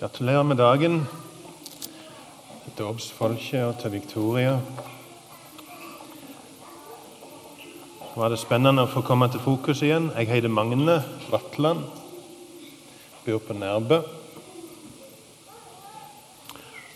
Gratulerer med dagen til dåpsfolket og til Victoria. Nå var det spennende å få komme til fokus igjen. Jeg heter Magne Vatland. Bor på Nærbø.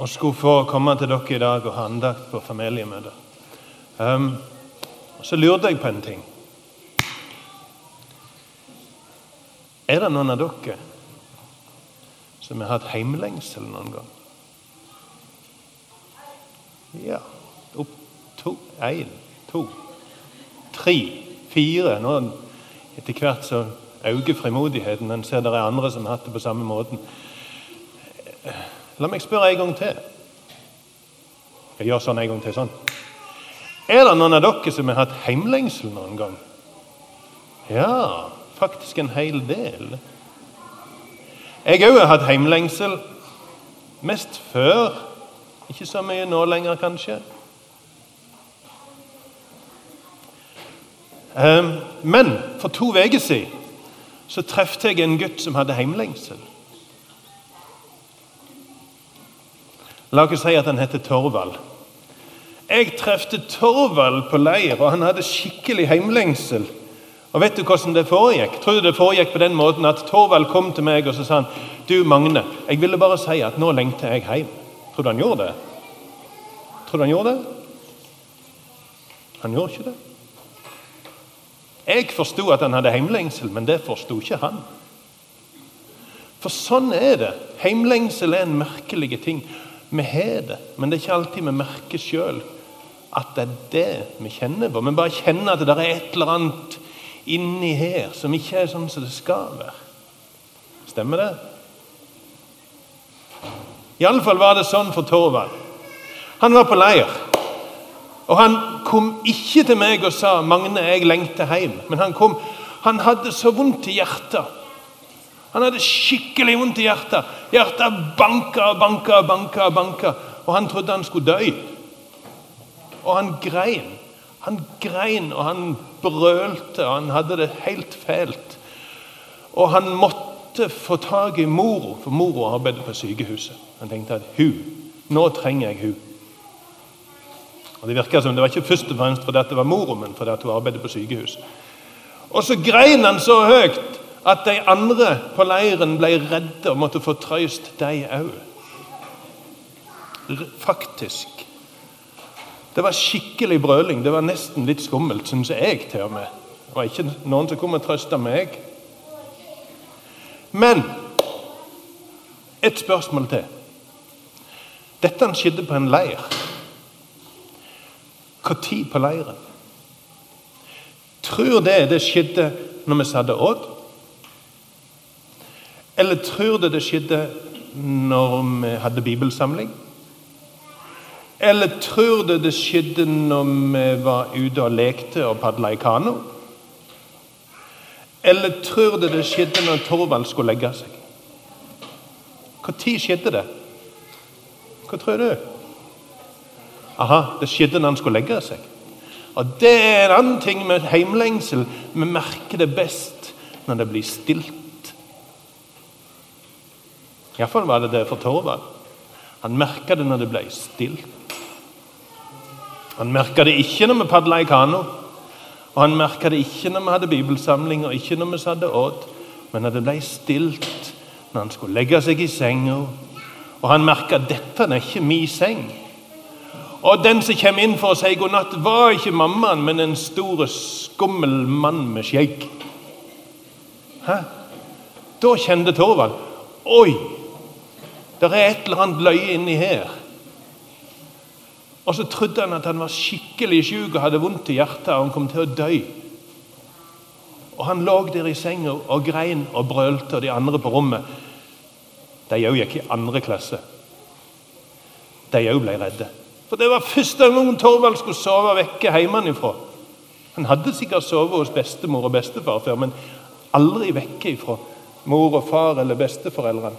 Og skulle få komme til dere i dag og ha andakt på familiemøte. Um, så lurte jeg på en ting. Er det noen av dere som har hatt heimlengsel noen gang? Ja. Opp to, én, to, tre, fire. Nå, etter hvert så øker frimodigheten. En ser det er andre som har hatt det på samme måten. La meg spørre en gang til. Jeg gjør sånn en gang til. sånn. Er det noen av dere som har hatt heimlengsel noen gang? Ja, faktisk en hel del. Jeg òg har hatt heimlengsel. Mest før. Ikke så mye nå lenger, kanskje. Ehm, men for to uker siden så traff jeg en gutt som hadde heimlengsel. La oss si at han heter Torvald. Jeg trefte Torvald på leir, og han hadde skikkelig heimlengsel. Og vet du hvordan det foregikk? Tror du det foregikk på den måten at Torvald kom til meg og så sa han, du Magne, jeg ville bare si at nå lengter jeg hjem. Tror du han gjorde det? Tror du han gjorde det? Han gjorde ikke det. Jeg forsto at han hadde heimlengsel, men det forsto ikke han. For sånn er det. Heimlengsel er en merkelig ting. Vi har det, men det er ikke alltid vi merker sjøl at det er det vi kjenner på. Vi bare kjenner at det er et eller annet inni her som ikke er sånn som det skal være. Stemmer det? Iallfall var det sånn for Torvald. Han var på leir. Og han kom ikke til meg og sa 'Magne, jeg lengter hjem'. Men han kom Han hadde så vondt i hjertet. Han hadde skikkelig vondt i hjertet. Hjertet banka og banka og banka, banka. Og han trodde han skulle dø. Og han grein. Han grein, og han brølte, og han hadde det helt fælt. Og han måtte få tak i mora, for mora arbeidet på sykehuset. Han tenkte at hun, nå trenger jeg hun. Og Det virka som det var ikke først og fremst fordi det var mora, men fordi hun arbeidet på sykehus. Og så grein han så høyt at de andre på leiren ble redde og måtte få trøst, de òg. Faktisk. Det var skikkelig brøling. Det var nesten litt skummelt, syns jeg til og med. Det var ikke noen som kom og trøsta meg. Men et spørsmål til. Dette skjedde på en leir. Når på leiren? Tror det det skjedde når vi satte odd? Eller tror det det skjedde når vi hadde bibelsamling? Eller tror du det skjedde når vi var ute og lekte og padla i kano? Eller tror du det skjedde når Torvald skulle legge seg? Når skjedde det? Hva tror du? Aha, det skjedde når han skulle legge seg. Og Det er en annen ting med heimlengsel. Vi merker det best når det blir stilt. Iallfall var det det for Torvald. Han merka det når det ble stilt. Han merka det ikke når vi padla i kano. Og han merka det ikke når vi hadde bibelsamling, og ikke når vi satt åt, Men når det ble stilt, når han skulle legge seg i senga. Og han merka at dette er ikke min seng. Og den som kommer inn for å si god natt, var ikke mammaen, men en stor, skummel mann med skjegg. Hæ? Da kjente Torvald Oi! Det er et eller annet løye inni her. Og så trodde han at han var skikkelig sjuk og hadde vondt i hjertet og han kom til å dø. Og Han lå der i senga og grein og brølte, og de andre på rommet De òg gikk i andre klasse. De òg ble redde. For Det var første gang Torvald skulle sove vekke hjemmefra. Han hadde sikkert sovet hos bestemor og bestefar før, men aldri vekke ifra mor og far eller besteforeldrene.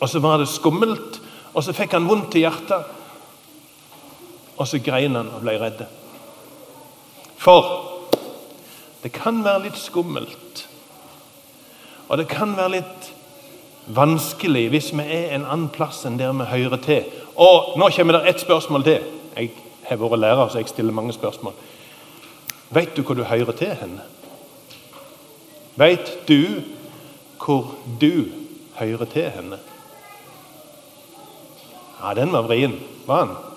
Og så var det skummelt, og så fikk han vondt i hjertet. Og så grein han og ble redd. For det kan være litt skummelt. Og det kan være litt vanskelig hvis vi er en annen plass enn der vi hører til. Og Nå kommer det ett spørsmål til. Jeg har vært lærer, så jeg stiller mange spørsmål. Vet du hvor du hører til henne? Vet du hvor du hører til henne? Ja, den var vrien. Var han?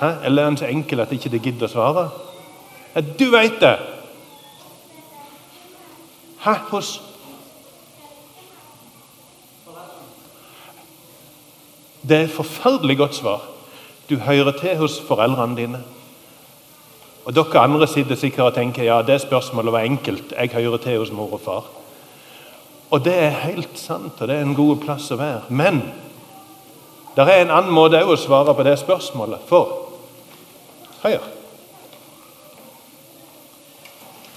Hæ? Eller er han så enkel at ikke det gidder å svare? Ja, du veit det! Hæ? Hos Det er et forferdelig godt svar. Du hører til hos foreldrene dine. Og Dere andre sitter sikkert og tenker ja, det spørsmålet var enkelt. Jeg hører til hos mor og far. Og det er helt sant, og det er en god plass å være. Men det er en annen måte å svare på det spørsmålet. For hør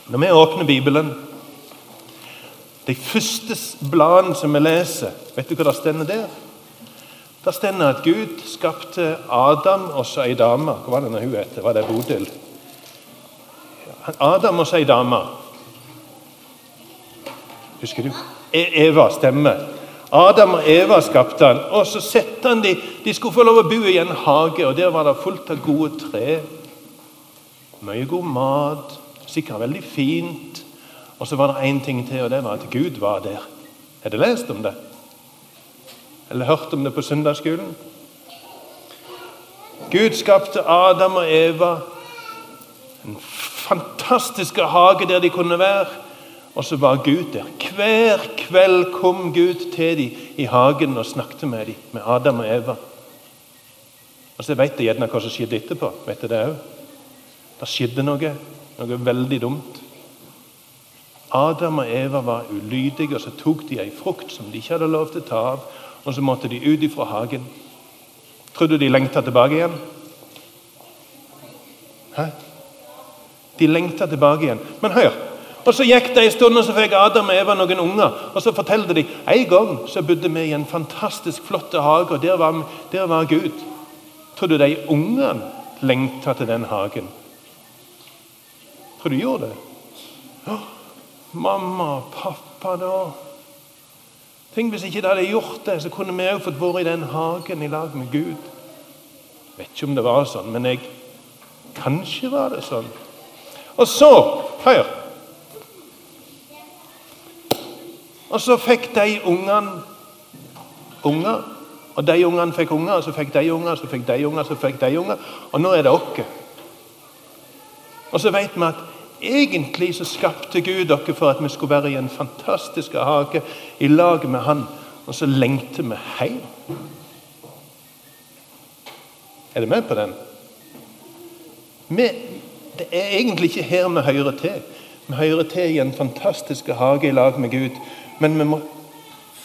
Når vi åpner Bibelen De første bladene som vi leser, vet du hva det står der? Der står at Gud skapte Adam og så ei dame. Hva var det hun het? Var det Bodil? Adam og så ei dame. Husker du? E- Eva stemmer. Adam og Eva skapte han. Og så sette han de, de skulle få lov å bo i en hage, og der var det fullt av gode tre. Mye god mat. Sikkert veldig fint. Og så var det én ting til, og det var at Gud var der. Har du lest om det? Eller hørt om det på søndagsskolen? Gud skapte Adam og Eva. En fantastisk hage der de kunne være. Og så var Gud der. Hver kveld kom Gud til dem i hagen og snakket med dem, med Adam og Eva. Og så vet jeg gjerne hva som skjedde etterpå. Vet de det òg? Det skjedde noe, noe veldig dumt. Adam og Eva var ulydige, og så tok de ei frukt som de ikke hadde lov til å ta av. Og så måtte de ut ifra hagen. Tror du de lengta tilbake igjen? Hæ? De lengta tilbake igjen. Men hør! Og Så gikk det en stund, og så fikk Adam og Eva noen unger. Og så fortalte de en gang så bodde vi i en fantastisk flott hage, og der var, der var Gud. Tror du de ungene lengta til den hagen? Tror du de gjorde det? Ja, mamma pappa, da. Tenk hvis ikke de hadde gjort det, så kunne vi òg fått være i den hagen i lag med Gud. Jeg vet ikke om det var sånn, men jeg, kanskje var det sånn. Og så Hør! Og så fikk de ungene unger. Og de ungene fikk unger, og så fikk de unger, så fikk de unger, så fikk de unger. Og nå er det oss. Og så vet vi at egentlig så skapte Gud dere for at vi skulle være i en fantastisk hage i lag med Han. Og så lengter vi hjem. Er du med på den? Vi, det er egentlig ikke her vi hører til. Vi hører til i en fantastisk hage i lag med Gud. Men vi må,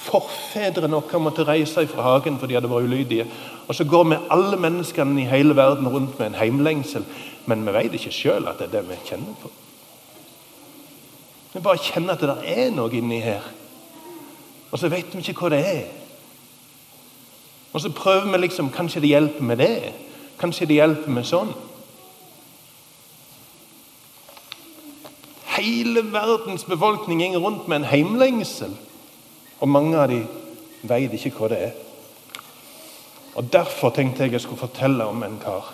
forfedrene våre måtte reise fra hagen for de hadde vært ulydige. Og så går vi alle menneskene i hele verden rundt med en heimlengsel. Men vi vet ikke sjøl at det er det vi kjenner på. Vi bare kjenner at det er noe inni her. Og så vet vi ikke hva det er. Og så prøver vi liksom Kanskje det hjelper med det? Kanskje det hjelper med sånn? Hele verdens befolkning går rundt med en heimlengsel. Og mange av dem vet ikke hva det er. Og Derfor tenkte jeg jeg skulle fortelle om en kar.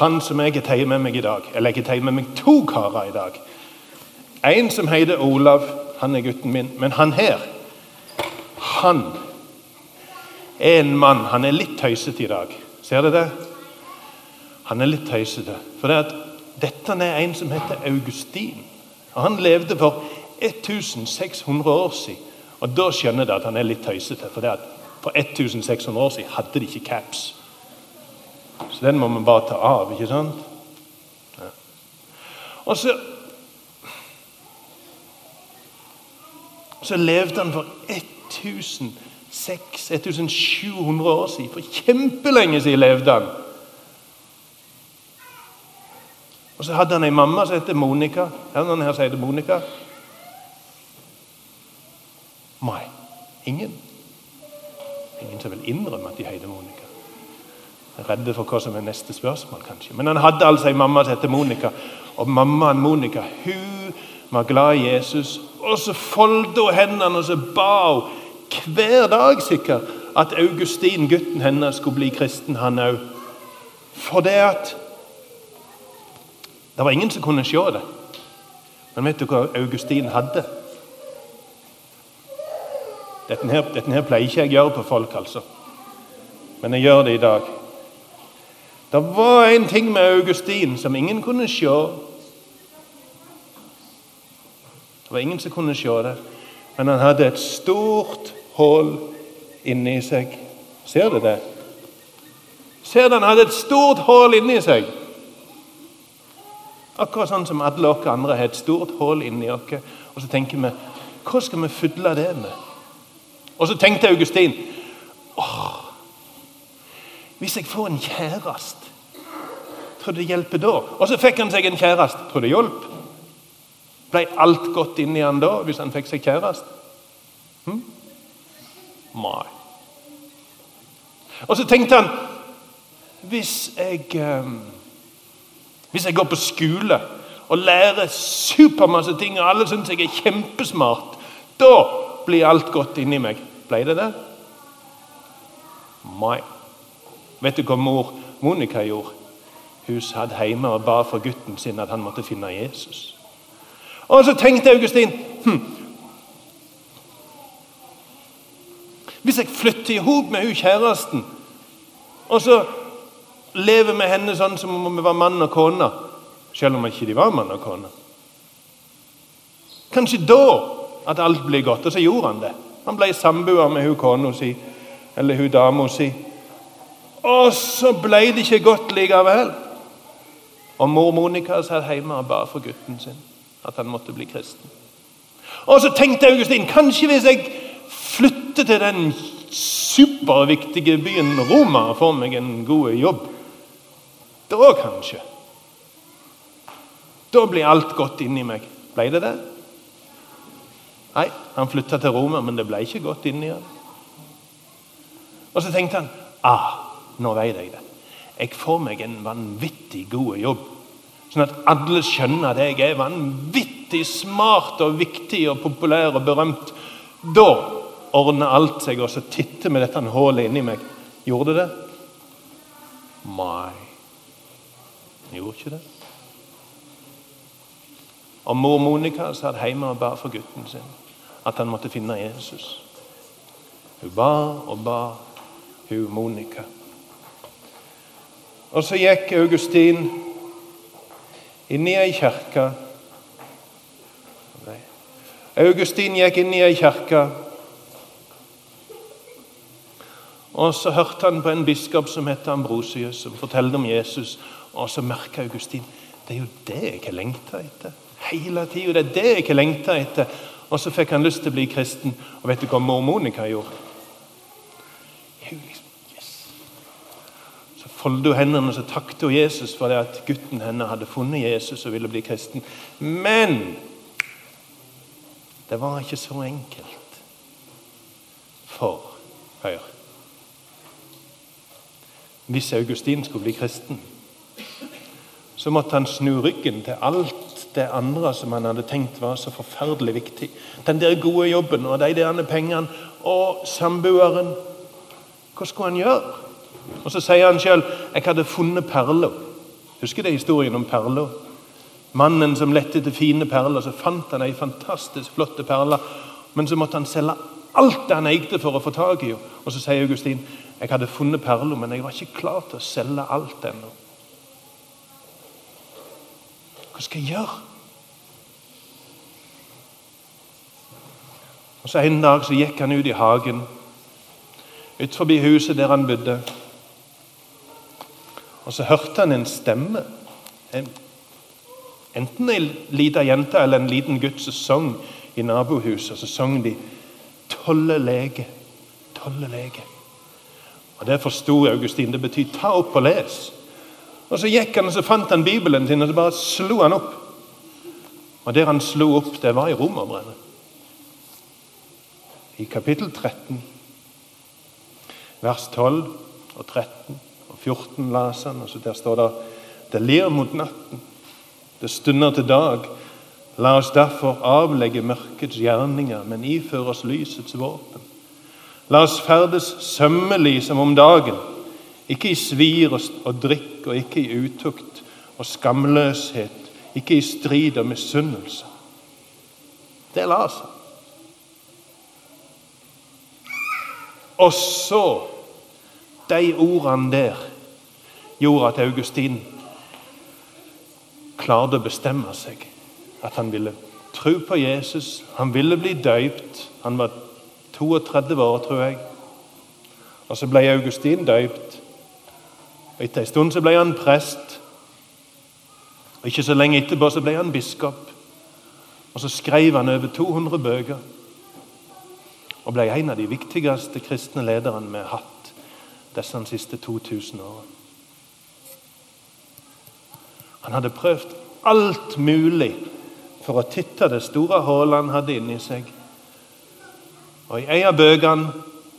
Han som jeg har tatt med meg i dag Eller jeg har tatt med meg to karer i dag. En som heter Olav. Han er gutten min. Men han her, han er en mann. Han er litt tøysete i dag. Ser dere det? Han er litt tøysete. For det at dette er en som heter Augustin. Og Han levde for 1600 år siden. Og Da skjønner du at han er litt tøysete. For det at for 1600 år siden hadde de ikke caps. Så den må vi bare ta av, ikke sant? Ja. Og så Så levde han for 1600-1700 år siden. For kjempelenge siden levde han. Og så hadde han ei mamma som heter Monica. Er det noen her som heter Monica? Nei. Ingen. Ingen som vil innrømme at de heter Monica. Redde for hva som er neste spørsmål, kanskje. Men han hadde altså ei mamma som heter Monica. Og mammaen Monica hun var glad i Jesus. Og så foldet hun hendene og så ba hun hver dag sikkert at Augustin, gutten hennes, skulle bli kristen, han òg. For det at Det var ingen som kunne se det. Men vet du hva Augustin hadde? Dette her, dette her pleier ikke jeg å gjøre på folk, altså. Men jeg gjør det i dag. Det var en ting med Augustin som ingen kunne se. Det var ingen som kunne se det. Men han hadde et stort hull inni seg. Ser du det? Ser du han hadde et stort hull inni seg? Akkurat sånn som alle oss andre har et stort hull inni oss. Og så tenker vi hva skal vi fylle det med? Og så tenkte Augustin åh, hvis jeg får en kjæreste, tror du det hjelper da? Og så fikk han seg en kjæreste. Tror du det hjalp? Ble alt godt inni han da, hvis han fikk seg kjæreste? Hm? Nei. Og så tenkte han Hvis jeg eh, Hvis jeg går på skole og lærer supermasse ting, og alle syns jeg er kjempesmart, da blir alt godt inni meg. Ble det det? Nei. Vet du hva mor Monica gjorde? Hun satt hjemme og ba for gutten sin at han måtte finne Jesus. Og så tenkte Augustin hm, Hvis jeg flytter i hop med hun kjæresten, og så lever med henne sånn som om vi var mann og kone, selv om ikke de var mann og kone Kanskje da at alt blir godt. Og så gjorde han det. Han ble samboer med hun kona si, eller hun dama si. Og så ble det ikke godt likevel. Og mor Monica satt hjemme og ba for gutten sin at han måtte bli kristen. Og så tenkte Augustin kanskje hvis jeg flytter til den superviktige byen Roma får meg en god jobb Da kanskje. Da blir alt godt inni meg. Ble det det? Nei, han flytta til Roma, men det ble ikke godt inni han. Og så tenkte han ah, nå vet jeg det. Jeg får meg en vanvittig god jobb. Sånn at alle skjønner at jeg er vanvittig smart og viktig og populær og berømt. Da ordner alt seg, og så titter vi dette hullet inni meg. Gjorde det det? Gjorde ikke det. Og mor Monica satt hjemme og ba for gutten sin at han måtte finne Jesus. Hun ba og ba, hun Monica. Og så gikk Augustin inn i ei kirke. Augustin gikk inn i ei kirke. Og så hørte han på en biskop som het Ambrosius, som fortalte om Jesus. Og så merka Augustin det er jo det jeg har lengta etter. Hele tida. Det er det jeg har lengta etter. Og så fikk han lyst til å bli kristen. Og vet du hva mor Monica gjorde? foldet hun hendene og så takket hun Jesus for det at gutten henne hadde funnet Jesus og ville bli kristen. Men det var ikke så enkelt. For hør Hvis Augustin skulle bli kristen, så måtte han snu ryggen til alt det andre som han hadde tenkt var så forferdelig viktig. Den der gode jobben og de der pengene og samboeren. Hva skulle han gjøre? Og Så sier han sjøl 'Jeg hadde funnet perler'. Husker du historien om perler? Mannen som lette etter fine perler, så fant han ei fantastisk flott perle. Men så måtte han selge alt det han eide for å få tak i Og så sier Augustin 'Jeg hadde funnet perler, men jeg var ikke klar til å selge alt ennå'. Hva skal jeg gjøre? Og så En dag så gikk han ut i hagen, ut forbi huset der han bodde. Og så hørte han en stemme. En, enten en liten jente eller en liten gutt som sang i nabohuset. Så sang de 'Tolle lege, tolle lege'. Og Det forsto Augustin. Det betyr 'ta opp og les'. Og Så gikk han og så fant han Bibelen sin og så bare slo han opp. Og Der han slo opp, det var i Romerbrevet. I kapittel 13, vers 12 og 13. og 14 leser han, og så der står det Det lir mot natten. Det stunder til dag. La oss derfor avlegge mørkets gjerninger, men iføre oss lysets våpen. La oss ferdes sømmelig som om dagen, ikke i svir og drikk og ikke i utukt og skamløshet, ikke i strid og misunnelse. Det la seg. Og så De ordene der gjorde at Augustin klarte å bestemme seg. At han ville tro på Jesus. Han ville bli døypt. Han var 32 år, tror jeg. Og så ble Augustin døypt. Og Etter en stund så ble han prest. Og Ikke så lenge etterpå så ble han biskop. Og så skrev han over 200 bøker. Og ble en av de viktigste kristne lederne vi har hatt disse siste 2000 årene. Han hadde prøvd alt mulig for å titte det store hullet han hadde inni seg. Og I en av bøkene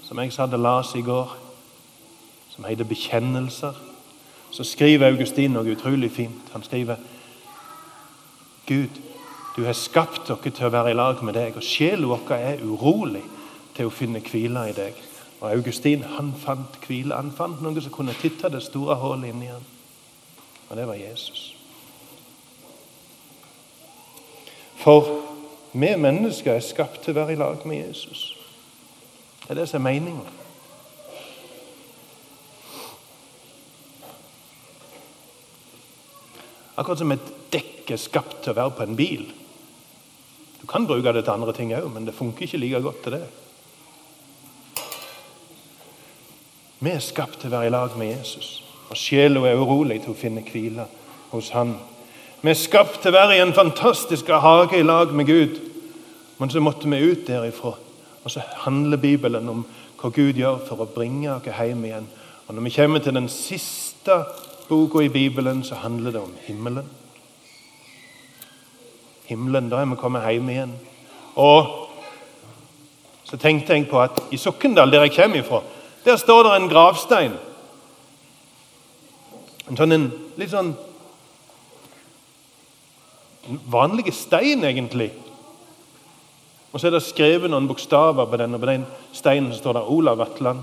som jeg satt og leste i går, som heter 'Bekjennelser', så skriver Augustin noe utrolig fint. Han skriver Gud, du har skapt dere til å være i lag med deg, og sjela vår er urolig til å finne hvile i deg. Og Augustin han fant hvile. Han fant noe som kunne titte det store hullet inni ham. Og det var Jesus. For vi mennesker er skapt til å være i lag med Jesus. Det er det som er meninga. Akkurat som et dekk er skapt til å være på en bil. Du kan bruke det til andre ting òg, men det funker ikke like godt til det. Vi er skapt til å være i lag med Jesus, og sjela er urolig til å finne hvile hos Han. Vi er skapt til å være i en fantastisk hage i lag med Gud, men så måtte vi ut derifra. Og så handler Bibelen om hva Gud gjør for å bringe oss hjem igjen. Og Når vi kommer til den siste boka i Bibelen, så handler det om himmelen. Himmelen, Da er vi kommet hjem igjen. Og så tenkte jeg på at i Sokndal, der jeg kommer ifra, der står det en gravstein. En sånn en, litt sånn vanlig stein, egentlig. Og så er det skrevet noen bokstaver på den, og på den steinen står det Olav Vatland.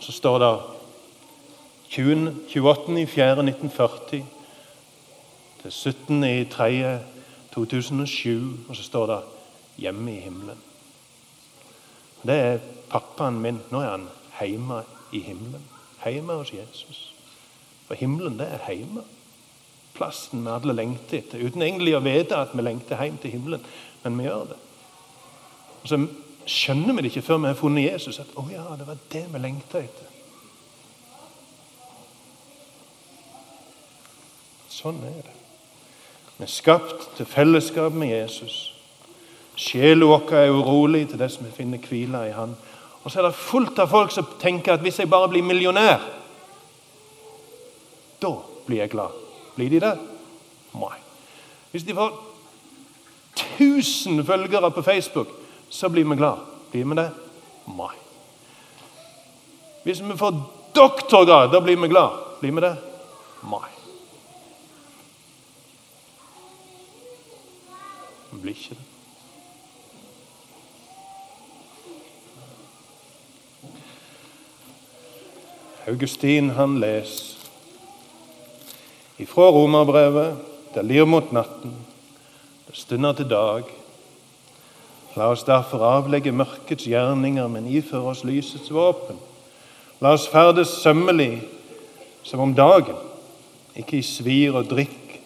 Så står det 28.4.1940 til 17.3.2007, og så står det 'Hjemme i himmelen'. Det er pappaen min. Nå er han hjemme i himmelen. Hjemme hos Jesus. For himmelen, det er hjemme. Plassen vi alle lengter etter. Uten egentlig å vite at vi lengter hjem til himmelen. Men vi gjør det. Og så skjønner vi det ikke før vi har funnet Jesus. At å ja, det var det vi lengta etter. Sånn er det. Vi er skapt til fellesskap med Jesus. Sjela vår er urolig til dess vi finner hvile i Han. Og så er det fullt av folk som tenker at hvis jeg bare blir millionær, da blir jeg glad. Blir de det? Nei. Hvis de får 1000 følgere på Facebook, så blir vi glad. Blir vi det? Nei. Hvis vi får doktorgrad, da blir vi glad. Blir vi det? Nei. Vi blir ikke det. Augustin han leser ifra romerbrevet. Det lir mot natten, det stunder til dag. La oss derfor avlegge mørkets gjerninger, men iføre oss lysets våpen. La oss ferdes sømmelig som om dagen, ikke i svir og drikk,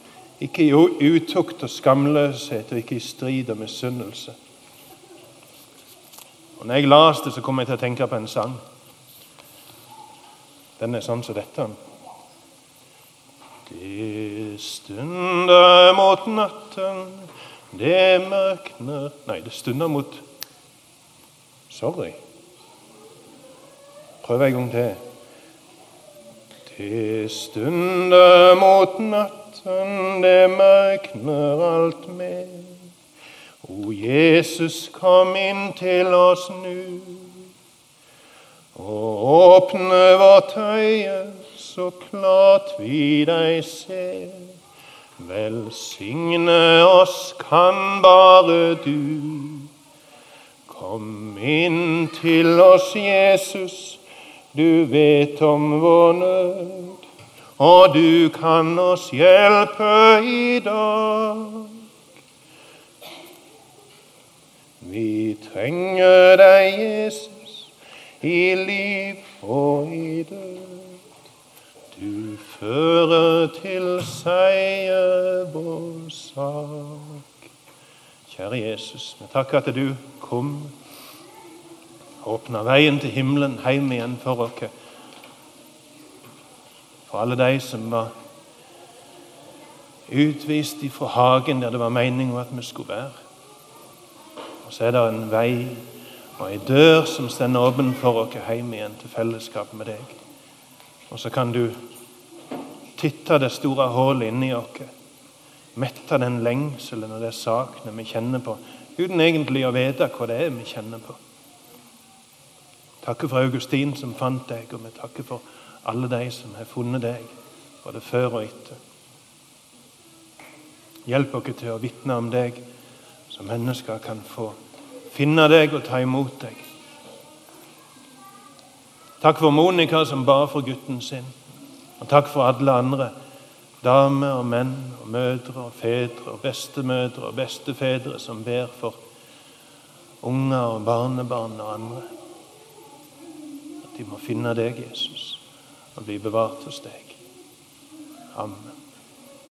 ikke i utukt og skamløshet og ikke i strid og misunnelse. Og Når jeg leste det, så kom jeg til å tenke på en sang. Den er sånn som dette. Det stunder mot natten, det mørkner Nei, det stunder mot Sorry. Prøv en gang til. Det stunder mot natten, det mørkner alt mer. O Jesus, kom inn til oss nu og åpne vårt øye, så klart vi deg ser. Velsigne oss kan bare du. Kom inn til oss, Jesus, du vet om vår nød, og du kan oss hjelpe i dag. Vi trenger deg, Jesus, i liv og i død. Du fører til seier vår sak. Kjære Jesus, vi takker at du kom, åpna veien til himmelen, hjem igjen for oss. For alle de som var utvist ifra hagen der det var meninga at vi skulle være. Og så er det en vei og ei dør som står åpen for oss hjem igjen til fellesskap med deg. Og så kan du titte det store hullet inni oss, mette den lengselen og det sakene vi kjenner på, uten egentlig å vite hva det er vi kjenner på. Takker for Augustin som fant deg, og vi takker for alle de som har funnet deg, både før og etter. Hjelp oss til å vitne om deg så mennesker kan få finne deg og ta imot deg. Takk for Monica som ba for gutten sin. Og takk for alle andre damer og menn og mødre og fedre og bestemødre og bestefedre som ber for unger og barnebarn og andre. At de må finne deg, Jesus, og bli bevart hos deg. Amen.